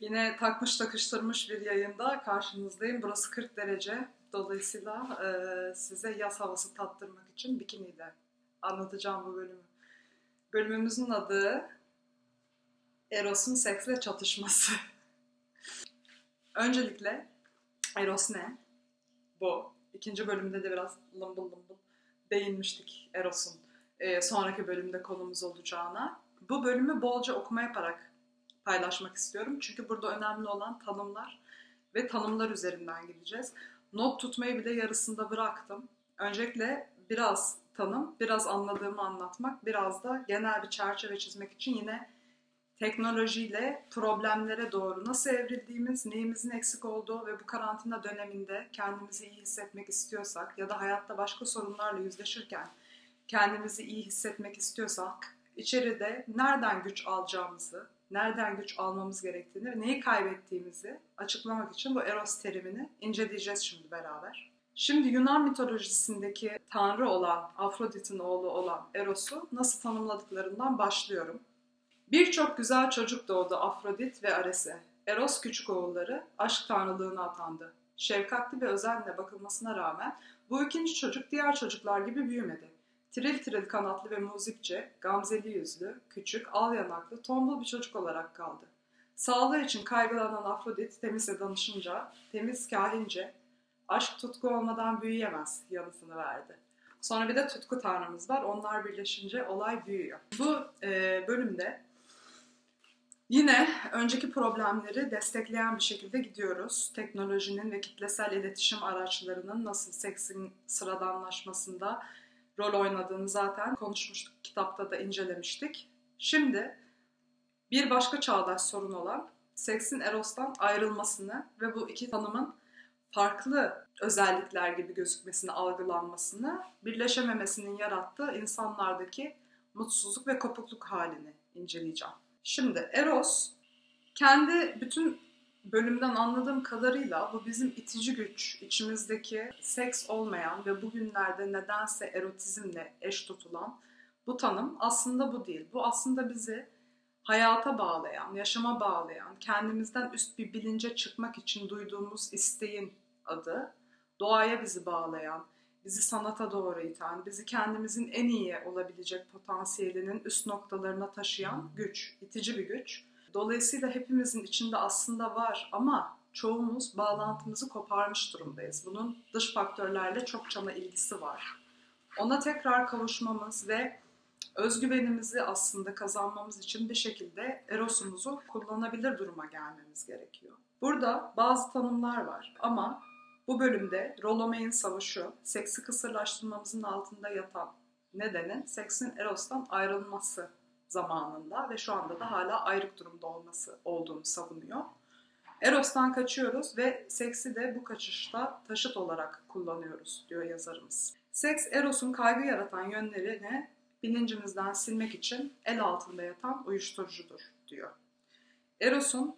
Yine takmış takıştırmış bir yayında karşınızdayım. Burası 40 derece. Dolayısıyla e, size yaz havası tattırmak için bikiniyle anlatacağım bu bölümü. Bölümümüzün adı Eros'un seksle çatışması. Öncelikle Eros ne? Bu. İkinci bölümde de biraz lımbıl lımbıl değinmiştik Eros'un e, sonraki bölümde konumuz olacağına. Bu bölümü bolca okuma yaparak paylaşmak istiyorum. Çünkü burada önemli olan tanımlar ve tanımlar üzerinden gideceğiz. Not tutmayı bile yarısında bıraktım. Öncelikle biraz tanım, biraz anladığımı anlatmak, biraz da genel bir çerçeve çizmek için yine teknolojiyle problemlere doğru nasıl evrildiğimiz, neyimizin eksik olduğu ve bu karantina döneminde kendimizi iyi hissetmek istiyorsak ya da hayatta başka sorunlarla yüzleşirken kendimizi iyi hissetmek istiyorsak içeride nereden güç alacağımızı, nereden güç almamız gerektiğini ve neyi kaybettiğimizi açıklamak için bu Eros terimini inceleyeceğiz şimdi beraber. Şimdi Yunan mitolojisindeki tanrı olan, Afrodit'in oğlu olan Eros'u nasıl tanımladıklarından başlıyorum. Birçok güzel çocuk doğdu Afrodit ve Ares'e. Eros küçük oğulları aşk tanrılığına atandı. Şefkatli ve özenle bakılmasına rağmen bu ikinci çocuk diğer çocuklar gibi büyümedi. Tiril tiril kanatlı ve muzipçe, gamzeli yüzlü, küçük, al yanaklı, tombul bir çocuk olarak kaldı. Sağlığı için kaygılanan Afrodit Temis'e danışınca, Temis kahince, aşk tutku olmadan büyüyemez yanıtını verdi. Sonra bir de tutku tanrımız var. Onlar birleşince olay büyüyor. Bu e, bölümde Yine önceki problemleri destekleyen bir şekilde gidiyoruz. Teknolojinin ve kitlesel iletişim araçlarının nasıl seksin sıradanlaşmasında rol oynadığını zaten konuşmuştuk, kitapta da incelemiştik. Şimdi bir başka çağdaş sorun olan seksin erostan ayrılmasını ve bu iki tanımın farklı özellikler gibi gözükmesini, algılanmasını, birleşememesinin yarattığı insanlardaki mutsuzluk ve kopukluk halini inceleyeceğim. Şimdi Eros kendi bütün bölümden anladığım kadarıyla bu bizim itici güç, içimizdeki seks olmayan ve bugünlerde nedense erotizmle eş tutulan bu tanım aslında bu değil. Bu aslında bizi hayata bağlayan, yaşama bağlayan, kendimizden üst bir bilince çıkmak için duyduğumuz isteğin adı, doğaya bizi bağlayan, bizi sanata doğru iten, bizi kendimizin en iyi olabilecek potansiyelinin üst noktalarına taşıyan güç, itici bir güç. Dolayısıyla hepimizin içinde aslında var ama çoğumuz bağlantımızı koparmış durumdayız. Bunun dış faktörlerle çok çana ilgisi var. Ona tekrar kavuşmamız ve özgüvenimizi aslında kazanmamız için bir şekilde erosumuzu kullanabilir duruma gelmemiz gerekiyor. Burada bazı tanımlar var ama bu bölümde Rollomay'ın savaşı, seksi kısırlaştırmamızın altında yatan nedenin seksin Eros'tan ayrılması zamanında ve şu anda da hala ayrık durumda olması olduğunu savunuyor. Eros'tan kaçıyoruz ve seksi de bu kaçışta taşıt olarak kullanıyoruz diyor yazarımız. Seks Eros'un kaygı yaratan yönlerini bilincimizden silmek için el altında yatan uyuşturucudur diyor. Eros'un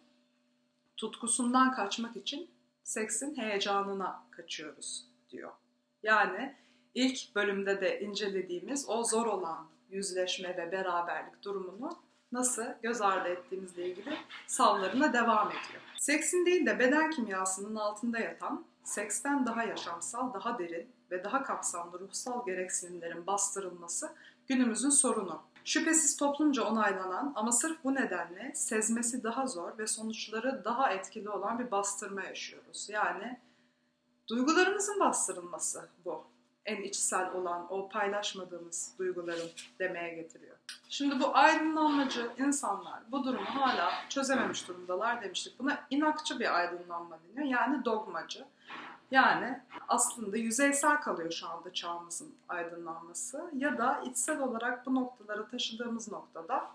tutkusundan kaçmak için seksin heyecanına kaçıyoruz diyor. Yani ilk bölümde de incelediğimiz o zor olan yüzleşme ve beraberlik durumunu nasıl göz ardı ettiğimizle ilgili savlarına devam ediyor. Seksin değil de beden kimyasının altında yatan, seksten daha yaşamsal, daha derin ve daha kapsamlı ruhsal gereksinimlerin bastırılması günümüzün sorunu. Şüphesiz toplumca onaylanan ama sırf bu nedenle sezmesi daha zor ve sonuçları daha etkili olan bir bastırma yaşıyoruz. Yani duygularımızın bastırılması bu. En içsel olan o paylaşmadığımız duyguların demeye getiriyor. Şimdi bu aydınlanmacı insanlar bu durumu hala çözememiş durumdalar demiştik. Buna inakçı bir aydınlanma deniyor. Yani dogmacı. Yani aslında yüzeysel kalıyor şu anda çağımızın aydınlanması ya da içsel olarak bu noktalara taşıdığımız noktada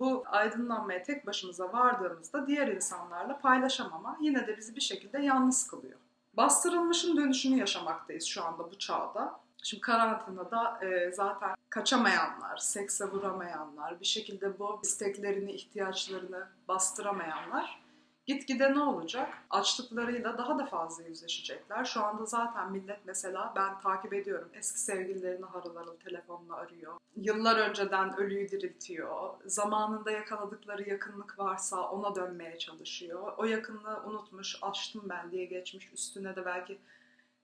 bu aydınlanmaya tek başımıza vardığımızda diğer insanlarla paylaşamama yine de bizi bir şekilde yalnız kılıyor. Bastırılmışın dönüşünü yaşamaktayız şu anda bu çağda. Şimdi karantinada e, zaten kaçamayanlar, sekse vuramayanlar, bir şekilde bu isteklerini, ihtiyaçlarını bastıramayanlar Gitgide ne olacak? Açlıklarıyla daha da fazla yüzleşecekler. Şu anda zaten millet mesela ben takip ediyorum. Eski sevgililerini harıl telefonla arıyor. Yıllar önceden ölüyü diriltiyor. Zamanında yakaladıkları yakınlık varsa ona dönmeye çalışıyor. O yakınlığı unutmuş, açtım ben diye geçmiş. Üstüne de belki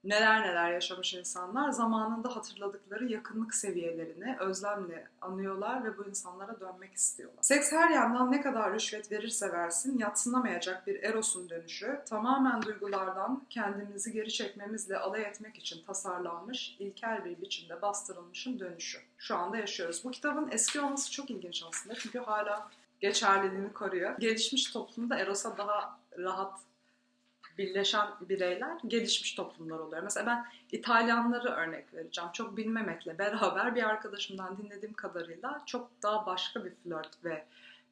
neler neler yaşamış insanlar zamanında hatırladıkları yakınlık seviyelerini özlemle anıyorlar ve bu insanlara dönmek istiyorlar. Seks her yandan ne kadar rüşvet verirse versin yatsınamayacak bir erosun dönüşü tamamen duygulardan kendimizi geri çekmemizle alay etmek için tasarlanmış ilkel bir biçimde bastırılmışın dönüşü. Şu anda yaşıyoruz. Bu kitabın eski olması çok ilginç aslında çünkü hala geçerliliğini koruyor. Gelişmiş toplumda erosa daha rahat birleşen bireyler gelişmiş toplumlar oluyor. Mesela ben İtalyanları örnek vereceğim. Çok bilmemekle beraber bir arkadaşımdan dinlediğim kadarıyla çok daha başka bir flört ve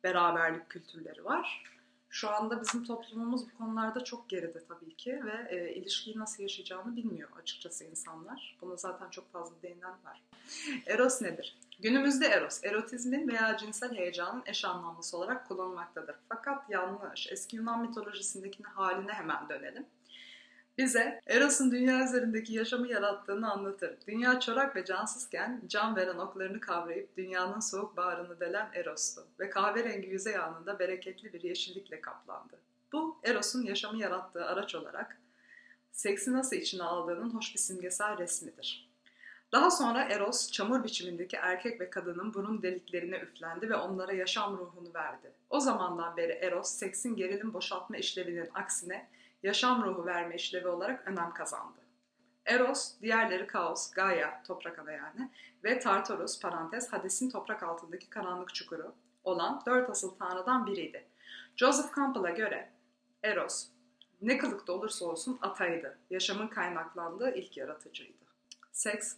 beraberlik kültürleri var. Şu anda bizim toplumumuz bu konularda çok geride tabii ki ve e, ilişkiyi nasıl yaşayacağını bilmiyor açıkçası insanlar. Buna zaten çok fazla değinen var. Eros nedir? Günümüzde eros, erotizmin veya cinsel heyecanın eş anlamlısı olarak kullanılmaktadır. Fakat yanlış. Eski Yunan mitolojisindeki haline hemen dönelim. Bize Eros'un dünya üzerindeki yaşamı yarattığını anlatır. Dünya çorak ve cansızken can veren oklarını kavrayıp dünyanın soğuk bağrını delen Eros'tu ve kahverengi yüzey anında bereketli bir yeşillikle kaplandı. Bu Eros'un yaşamı yarattığı araç olarak seksi nasıl içine aldığının hoş bir simgesel resmidir. Daha sonra Eros, çamur biçimindeki erkek ve kadının burun deliklerine üflendi ve onlara yaşam ruhunu verdi. O zamandan beri Eros, seksin gerilim boşaltma işlevinin aksine yaşam ruhu verme işlevi olarak önem kazandı. Eros, diğerleri Kaos, Gaia, toprak ana yani, ve Tartarus, parantez, Hades'in toprak altındaki karanlık çukuru olan dört asıl tanrıdan biriydi. Joseph Campbell'a göre Eros, ne kılıkta olursa olsun ataydı, yaşamın kaynaklandığı ilk yaratıcıydı. Seks,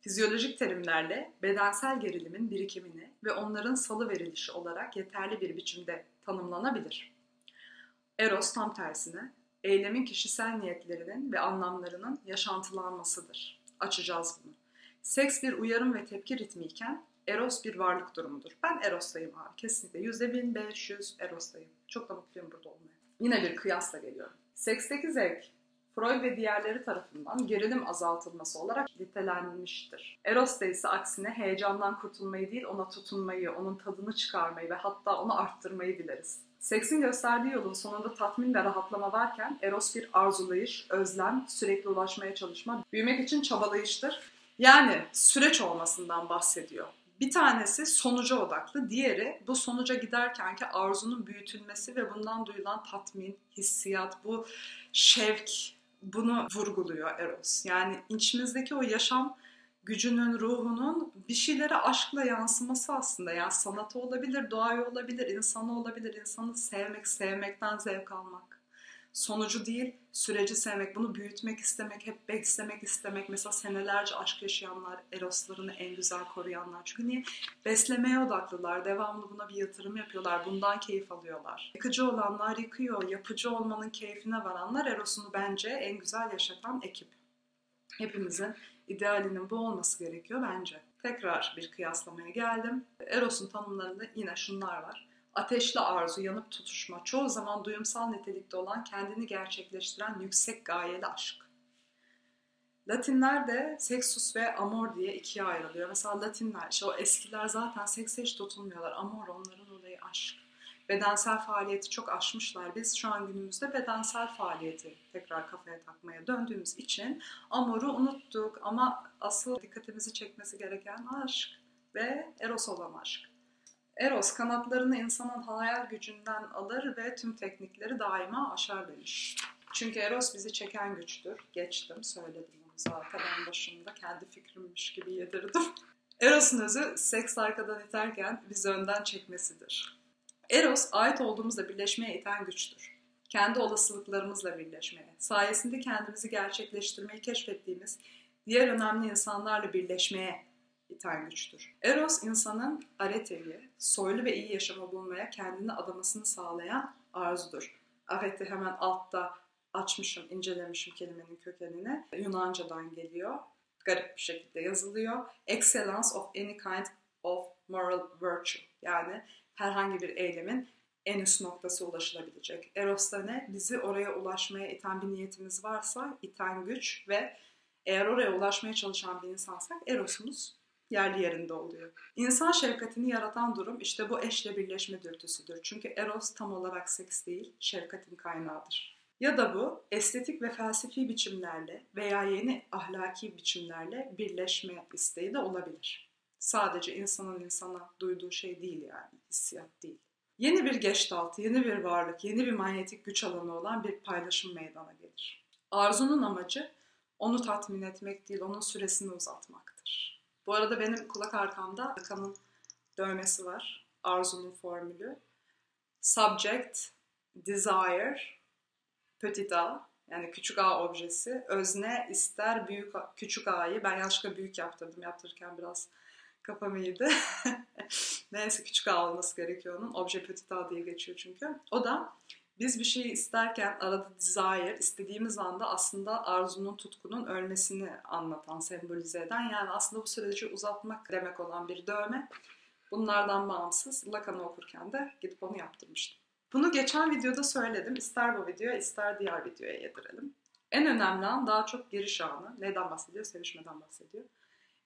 fizyolojik terimlerle bedensel gerilimin birikimini ve onların salı verilişi olarak yeterli bir biçimde tanımlanabilir. Eros tam tersine eylemin kişisel niyetlerinin ve anlamlarının yaşantılanmasıdır. Açacağız bunu. Seks bir uyarım ve tepki ritmi iken Eros bir varlık durumudur. Ben Eros'tayım abi kesinlikle. Yüzde bin beş yüz Eros'tayım. Çok da mutluyum burada olmaya. Yine bir kıyasla geliyorum. Seksteki zevk Freud ve diğerleri tarafından gerilim azaltılması olarak nitelenmiştir. Eros da ise aksine heyecandan kurtulmayı değil ona tutunmayı, onun tadını çıkarmayı ve hatta onu arttırmayı dileriz. Seksin gösterdiği yolun sonunda tatmin ve rahatlama varken Eros bir arzulayış, özlem, sürekli ulaşmaya çalışma, büyümek için çabalayıştır. Yani süreç olmasından bahsediyor. Bir tanesi sonuca odaklı, diğeri bu sonuca giderkenki arzunun büyütülmesi ve bundan duyulan tatmin, hissiyat, bu şevk, bunu vurguluyor Eros. Yani içimizdeki o yaşam gücünün, ruhunun bir şeylere aşkla yansıması aslında. Yani sanatı olabilir, doğayı olabilir, insanı olabilir. İnsanı sevmek, sevmekten zevk almak. Sonucu değil, süreci sevmek, bunu büyütmek istemek, hep beslemek istemek. Mesela senelerce aşk yaşayanlar, eroslarını en güzel koruyanlar. Çünkü niye? Beslemeye odaklılar, devamlı buna bir yatırım yapıyorlar, bundan keyif alıyorlar. Yıkıcı olanlar yıkıyor, yapıcı olmanın keyfine varanlar erosunu bence en güzel yaşatan ekip. Hepimizin idealinin bu olması gerekiyor bence. Tekrar bir kıyaslamaya geldim. Eros'un tanımlarında yine şunlar var. Ateşli arzu, yanıp tutuşma, çoğu zaman duyumsal nitelikte olan kendini gerçekleştiren yüksek gayeli aşk. Latinler de sexus ve amor diye ikiye ayrılıyor. Mesela Latinler, işte o eskiler zaten sekse hiç tutulmuyorlar. Amor onların olayı aşk bedensel faaliyeti çok aşmışlar. Biz şu an günümüzde bedensel faaliyeti tekrar kafaya takmaya döndüğümüz için amoru unuttuk ama asıl dikkatimizi çekmesi gereken aşk ve eros olan aşk. Eros kanatlarını insanın hayal gücünden alır ve tüm teknikleri daima aşar demiş. Çünkü Eros bizi çeken güçtür. Geçtim, söyledim onu zaten en başında. Kendi fikrimmiş gibi yedirdim. Eros'un özü seks arkadan iterken bizi önden çekmesidir. Eros, ait olduğumuzla birleşmeye iten güçtür. Kendi olasılıklarımızla birleşmeye, sayesinde kendimizi gerçekleştirmeyi keşfettiğimiz diğer önemli insanlarla birleşmeye iten güçtür. Eros, insanın areteyi, soylu ve iyi yaşamı bulmaya kendini adamasını sağlayan arzudur. Arete hemen altta açmışım, incelemişim kelimenin kökenini. Yunanca'dan geliyor. Garip bir şekilde yazılıyor. Excellence of any kind of moral virtue. Yani herhangi bir eylemin en üst noktası ulaşılabilecek. Eros da ne? Bizi oraya ulaşmaya iten bir niyetimiz varsa iten güç ve eğer oraya ulaşmaya çalışan bir insansak Eros'umuz yerli yerinde oluyor. İnsan şefkatini yaratan durum işte bu eşle birleşme dürtüsüdür. Çünkü Eros tam olarak seks değil, şefkatin kaynağıdır. Ya da bu estetik ve felsefi biçimlerle veya yeni ahlaki biçimlerle birleşme isteği de olabilir. Sadece insanın insana duyduğu şey değil yani, hissiyat değil. Yeni bir geçtaltı, yeni bir varlık, yeni bir manyetik güç alanı olan bir paylaşım meydana gelir. Arzunun amacı onu tatmin etmek değil, onun süresini uzatmaktır. Bu arada benim kulak arkamda Hakan'ın dövmesi var. Arzu'nun formülü. Subject, desire, petit a yani küçük a objesi. Özne ister büyük a, küçük a'yı. Ben yanlışlıkla büyük yaptırdım. Yaptırırken biraz kafam iyiydi. Neyse küçük a olması gerekiyor onun. Obje petit diye geçiyor çünkü. O da biz bir şeyi isterken arada desire, istediğimiz anda aslında arzunun, tutkunun ölmesini anlatan, sembolize eden yani aslında bu süreci uzatmak demek olan bir dövme. Bunlardan bağımsız Lacan'ı okurken de gidip onu yaptırmıştım. Bunu geçen videoda söyledim. İster bu videoya ister diğer videoya yedirelim. En önemli an daha çok giriş anı. Neden bahsediyor? Sevişmeden bahsediyor.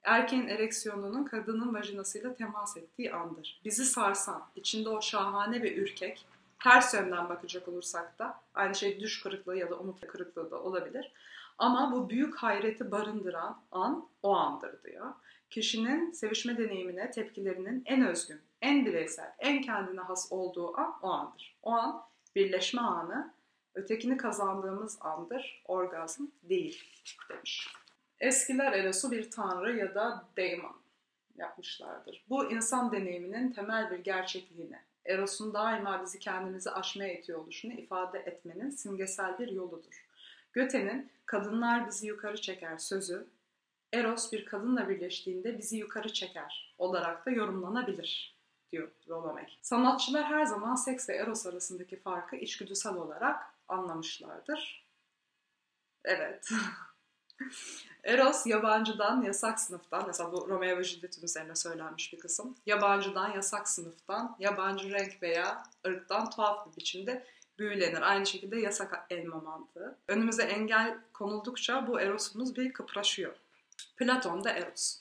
Erkeğin ereksiyonunun kadının vajinasıyla temas ettiği andır. Bizi sarsan, içinde o şahane ve ürkek, ters yönden bakacak olursak da aynı şey düş kırıklığı ya da umut kırıklığı da olabilir. Ama bu büyük hayreti barındıran an o andır diyor. Kişinin sevişme deneyimine tepkilerinin en özgün, en bireysel, en kendine has olduğu an o andır. O an birleşme anı, ötekini kazandığımız andır, orgazm değil demiş. Eskiler Eros'u bir tanrı ya da daemon yapmışlardır. Bu insan deneyiminin temel bir gerçekliğine, Eros'un daima bizi kendimizi aşmaya itiyor oluşunu ifade etmenin simgesel bir yoludur. Göte'nin kadınlar bizi yukarı çeker sözü, Eros bir kadınla birleştiğinde bizi yukarı çeker olarak da yorumlanabilir diyor Rolomek. Sanatçılar her zaman seks ve Eros arasındaki farkı içgüdüsel olarak anlamışlardır. Evet. Eros yabancıdan, yasak sınıftan, mesela bu Romeo ve Juliet'in üzerine söylenmiş bir kısım. Yabancıdan, yasak sınıftan, yabancı renk veya ırktan tuhaf bir biçimde büyülenir. Aynı şekilde yasak elma mantığı. Önümüze engel konuldukça bu Eros'umuz bir kıpraşıyor. Platon'da Eros.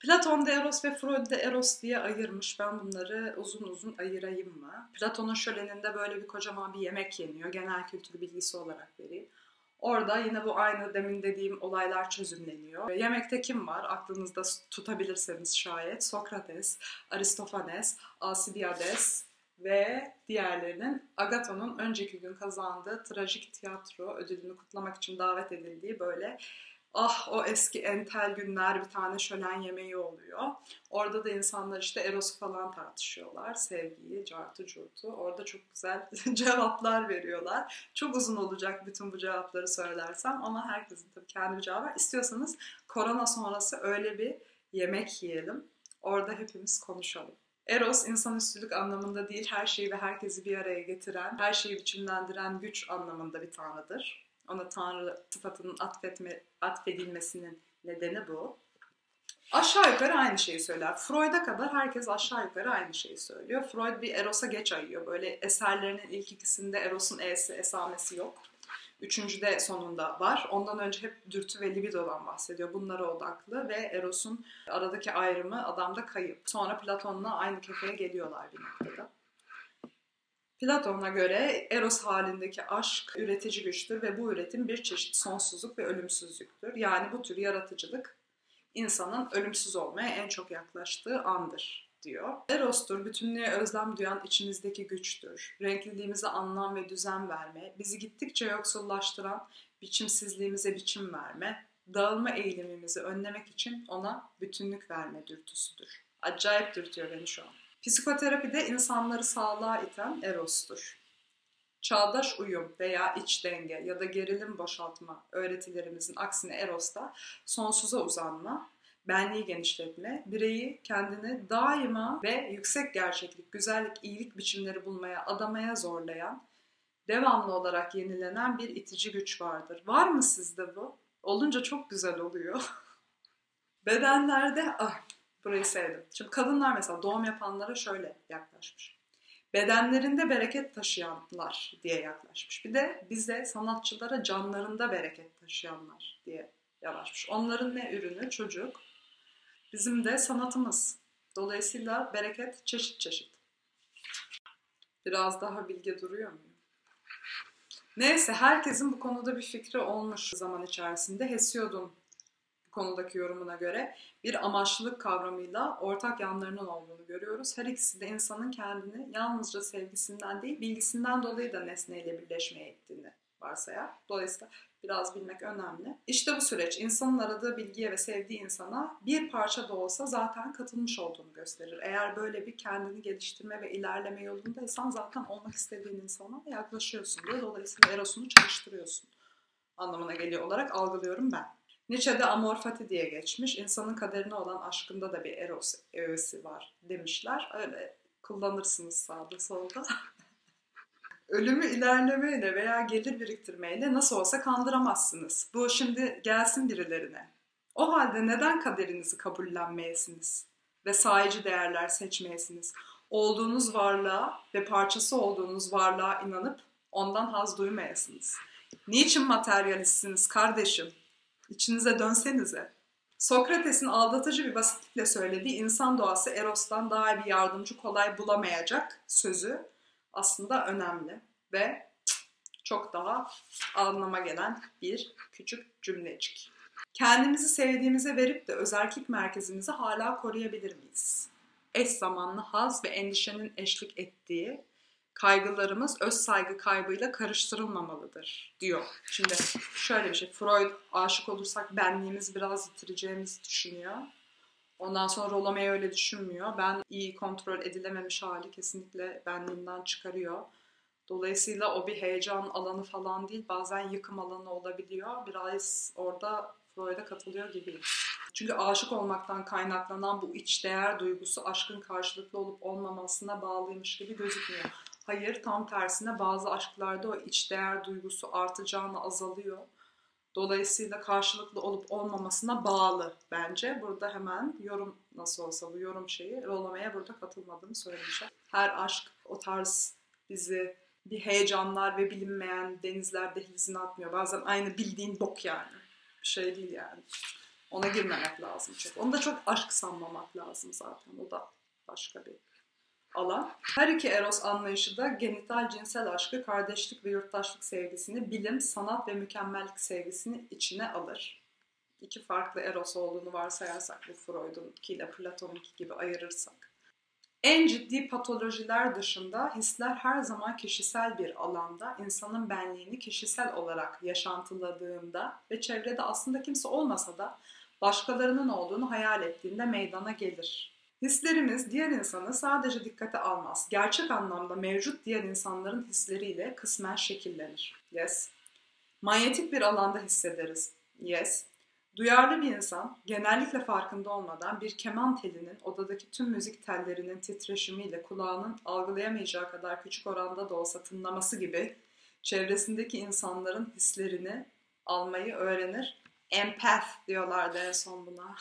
Platon'da Eros ve Freud'da Eros diye ayırmış. Ben bunları uzun uzun ayırayım mı? Platon'un şöleninde böyle bir kocaman bir yemek yeniyor. Genel kültür bilgisi olarak vereyim. Orada yine bu aynı demin dediğim olaylar çözümleniyor. Yemekte kim var? Aklınızda tutabilirseniz şayet. Sokrates, Aristofanes, Alcibiades ve diğerlerinin Agathon'un önceki gün kazandığı trajik tiyatro ödülünü kutlamak için davet edildiği böyle ah o eski entel günler bir tane şölen yemeği oluyor. Orada da insanlar işte Eros'u falan tartışıyorlar. Sevgiyi, cartı curtu. Orada çok güzel cevaplar veriyorlar. Çok uzun olacak bütün bu cevapları söylersem ama herkesin tabii kendi cevabı var. İstiyorsanız korona sonrası öyle bir yemek yiyelim. Orada hepimiz konuşalım. Eros insanüstülük anlamında değil, her şeyi ve herkesi bir araya getiren, her şeyi biçimlendiren güç anlamında bir tanrıdır ona Tanrı sıfatının atfetme, atfedilmesinin nedeni bu. Aşağı yukarı aynı şeyi söyler. Freud'a kadar herkes aşağı yukarı aynı şeyi söylüyor. Freud bir Eros'a geç ayıyor. Böyle eserlerinin ilk ikisinde Eros'un E'si, esamesi yok. Üçüncüde sonunda var. Ondan önce hep dürtü ve libidodan bahsediyor. Bunlara odaklı ve Eros'un aradaki ayrımı adamda kayıp. Sonra Platon'la aynı kefeye geliyorlar bir noktada. Platon'a göre eros halindeki aşk üretici güçtür ve bu üretim bir çeşit sonsuzluk ve ölümsüzlüktür. Yani bu tür yaratıcılık insanın ölümsüz olmaya en çok yaklaştığı andır diyor. Eros'tur, bütünlüğe özlem duyan içimizdeki güçtür. Renkliliğimize anlam ve düzen verme, bizi gittikçe yoksullaştıran biçimsizliğimize biçim verme, dağılma eğilimimizi önlemek için ona bütünlük verme dürtüsüdür. Acayip dürtüyor beni şu an. Psikoterapide insanları sağlığa iten erostur. Çağdaş uyum veya iç denge ya da gerilim boşaltma öğretilerimizin aksine erosta sonsuza uzanma, benliği genişletme, bireyi kendini daima ve yüksek gerçeklik, güzellik, iyilik biçimleri bulmaya, adamaya zorlayan, devamlı olarak yenilenen bir itici güç vardır. Var mı sizde bu? Olunca çok güzel oluyor. Bedenlerde ah Burayı sevdim. Şimdi kadınlar mesela doğum yapanlara şöyle yaklaşmış. bedenlerinde bereket taşıyanlar diye yaklaşmış. Bir de bize sanatçılara canlarında bereket taşıyanlar diye yaklaşmış. Onların ne ürünü? Çocuk. Bizim de sanatımız. Dolayısıyla bereket çeşit çeşit. Biraz daha bilge duruyor muyum? Neyse herkesin bu konuda bir fikri olmuş zaman içerisinde. Hesiod'un konudaki yorumuna göre bir amaçlılık kavramıyla ortak yanlarının olduğunu görüyoruz. Her ikisi de insanın kendini yalnızca sevgisinden değil bilgisinden dolayı da nesneyle birleşmeye ittiğini varsayar. Dolayısıyla biraz bilmek önemli. İşte bu süreç insanın aradığı bilgiye ve sevdiği insana bir parça da olsa zaten katılmış olduğunu gösterir. Eğer böyle bir kendini geliştirme ve ilerleme yolundaysan zaten olmak istediğin insana yaklaşıyorsun diyor. Dolayısıyla erosunu çalıştırıyorsun anlamına geliyor olarak algılıyorum ben. Nietzsche'de amor fati diye geçmiş. İnsanın kaderine olan aşkında da bir eros öğesi var demişler. Öyle kullanırsınız sağda solda. Ölümü ilerlemeyle veya gelir biriktirmeyle nasıl olsa kandıramazsınız. Bu şimdi gelsin birilerine. O halde neden kaderinizi kabullenmeyesiniz ve sahici değerler seçmeyesiniz? Olduğunuz varlığa ve parçası olduğunuz varlığa inanıp ondan haz duymayasınız. Niçin materyalistsiniz kardeşim? İçinize dönsenize. Sokrates'in aldatıcı bir basitlikle söylediği insan doğası Eros'tan daha bir yardımcı kolay bulamayacak sözü aslında önemli ve çok daha anlama gelen bir küçük cümlecik. Kendimizi sevdiğimize verip de özerklik merkezimizi hala koruyabilir miyiz? Eş zamanlı haz ve endişenin eşlik ettiği kaygılarımız öz saygı kaybıyla karıştırılmamalıdır diyor. Şimdi şöyle bir şey, Freud aşık olursak benliğimizi biraz yitireceğimizi düşünüyor. Ondan sonra Rolomeo öyle düşünmüyor. Ben iyi kontrol edilememiş hali kesinlikle benliğimden çıkarıyor. Dolayısıyla o bir heyecan alanı falan değil, bazen yıkım alanı olabiliyor. Biraz orada Freud'a katılıyor gibiyim. Çünkü aşık olmaktan kaynaklanan bu iç değer duygusu aşkın karşılıklı olup olmamasına bağlıymış gibi gözükmüyor. Hayır, tam tersine bazı aşklarda o iç değer duygusu artacağını azalıyor. Dolayısıyla karşılıklı olup olmamasına bağlı bence. Burada hemen yorum nasıl olsa bu yorum şeyi rollamaya burada katılmadığımı söyleyeceğim. Her aşk o tarz bizi bir heyecanlar ve bilinmeyen denizler dehlizine atmıyor. Bazen aynı bildiğin bok yani. Bir şey değil yani. Ona girmemek lazım çok. Onu da çok aşk sanmamak lazım zaten. O da başka bir alan. Her iki Eros anlayışı da genital cinsel aşkı, kardeşlik ve yurttaşlık sevgisini, bilim, sanat ve mükemmellik sevgisini içine alır. İki farklı Eros olduğunu varsayarsak bu Freud'unki ile Platon'unki gibi ayırırsak. En ciddi patolojiler dışında hisler her zaman kişisel bir alanda insanın benliğini kişisel olarak yaşantıladığında ve çevrede aslında kimse olmasa da başkalarının olduğunu hayal ettiğinde meydana gelir. Hislerimiz diğer insanı sadece dikkate almaz. Gerçek anlamda mevcut diğer insanların hisleriyle kısmen şekillenir. Yes. Manyetik bir alanda hissederiz. Yes. Duyarlı bir insan genellikle farkında olmadan bir keman telinin odadaki tüm müzik tellerinin titreşimiyle kulağının algılayamayacağı kadar küçük oranda da olsa tınlaması gibi çevresindeki insanların hislerini almayı öğrenir. Empath diyorlardı en son buna.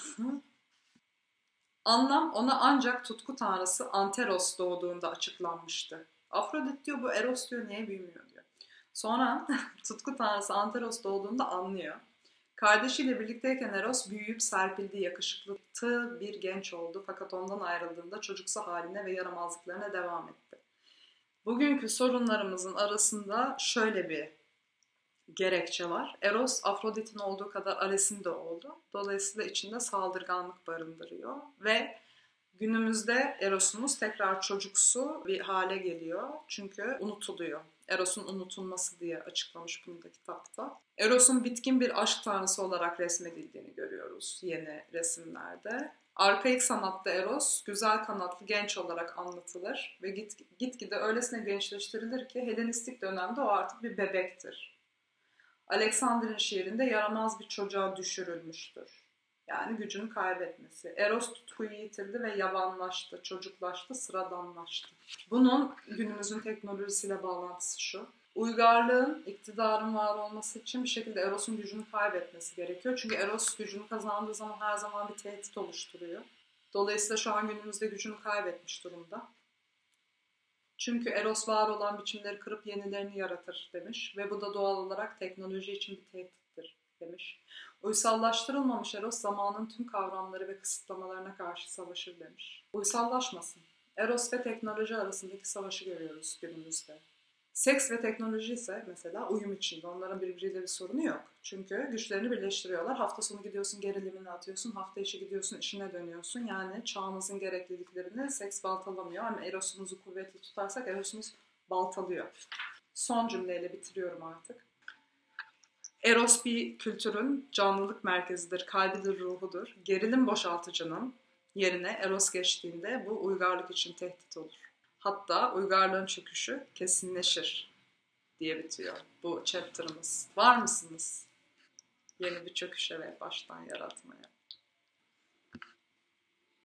Anlam ona ancak tutku tanrısı Anteros doğduğunda açıklanmıştı. Afrodit diyor bu Eros diyor niye büyümüyor diyor. Sonra tutku tanrısı Anteros doğduğunda anlıyor. Kardeşiyle birlikteyken Eros büyüyüp serpildiği yakışıklı bir genç oldu fakat ondan ayrıldığında çocuksu haline ve yaramazlıklarına devam etti. Bugünkü sorunlarımızın arasında şöyle bir gerekçe var. Eros Afrodit'in olduğu kadar Ares'in de oldu. Dolayısıyla içinde saldırganlık barındırıyor ve günümüzde Eros'umuz tekrar çocuksu bir hale geliyor. Çünkü unutuluyor. Eros'un unutulması diye açıklamış bunu da kitapta. Eros'un bitkin bir aşk tanrısı olarak resmedildiğini görüyoruz yeni resimlerde. Arkaik sanatta Eros güzel kanatlı genç olarak anlatılır ve git, gitgide öylesine gençleştirilir ki Helenistik dönemde o artık bir bebektir. Alexander'in şiirinde yaramaz bir çocuğa düşürülmüştür. Yani gücünü kaybetmesi. Eros tutkuyu yitirdi ve yavanlaştı, çocuklaştı, sıradanlaştı. Bunun günümüzün teknolojisiyle bağlantısı şu. Uygarlığın, iktidarın var olması için bir şekilde Eros'un gücünü kaybetmesi gerekiyor. Çünkü Eros gücünü kazandığı zaman her zaman bir tehdit oluşturuyor. Dolayısıyla şu an günümüzde gücünü kaybetmiş durumda. Çünkü Eros var olan biçimleri kırıp yenilerini yaratır demiş ve bu da doğal olarak teknoloji için bir tehdittir demiş. Uysallaştırılmamış Eros zamanın tüm kavramları ve kısıtlamalarına karşı savaşır demiş. Uysallaşmasın. Eros ve teknoloji arasındaki savaşı görüyoruz günümüzde. Seks ve teknoloji ise mesela uyum içinde. Onların birbiriyle bir sorunu yok. Çünkü güçlerini birleştiriyorlar. Hafta sonu gidiyorsun gerilimini atıyorsun. Hafta içi gidiyorsun işine dönüyorsun. Yani çağımızın gerekliliklerini seks baltalamıyor. Ama erosumuzu kuvvetli tutarsak erosumuz baltalıyor. Son cümleyle bitiriyorum artık. Eros bir kültürün canlılık merkezidir, kalbidir, ruhudur. Gerilim boşaltıcının yerine Eros geçtiğinde bu uygarlık için tehdit olur. Hatta uygarlığın çöküşü kesinleşir diye bitiyor bu chapter'ımız. Var mısınız? Yeni bir çöküşe ve baştan yaratmaya.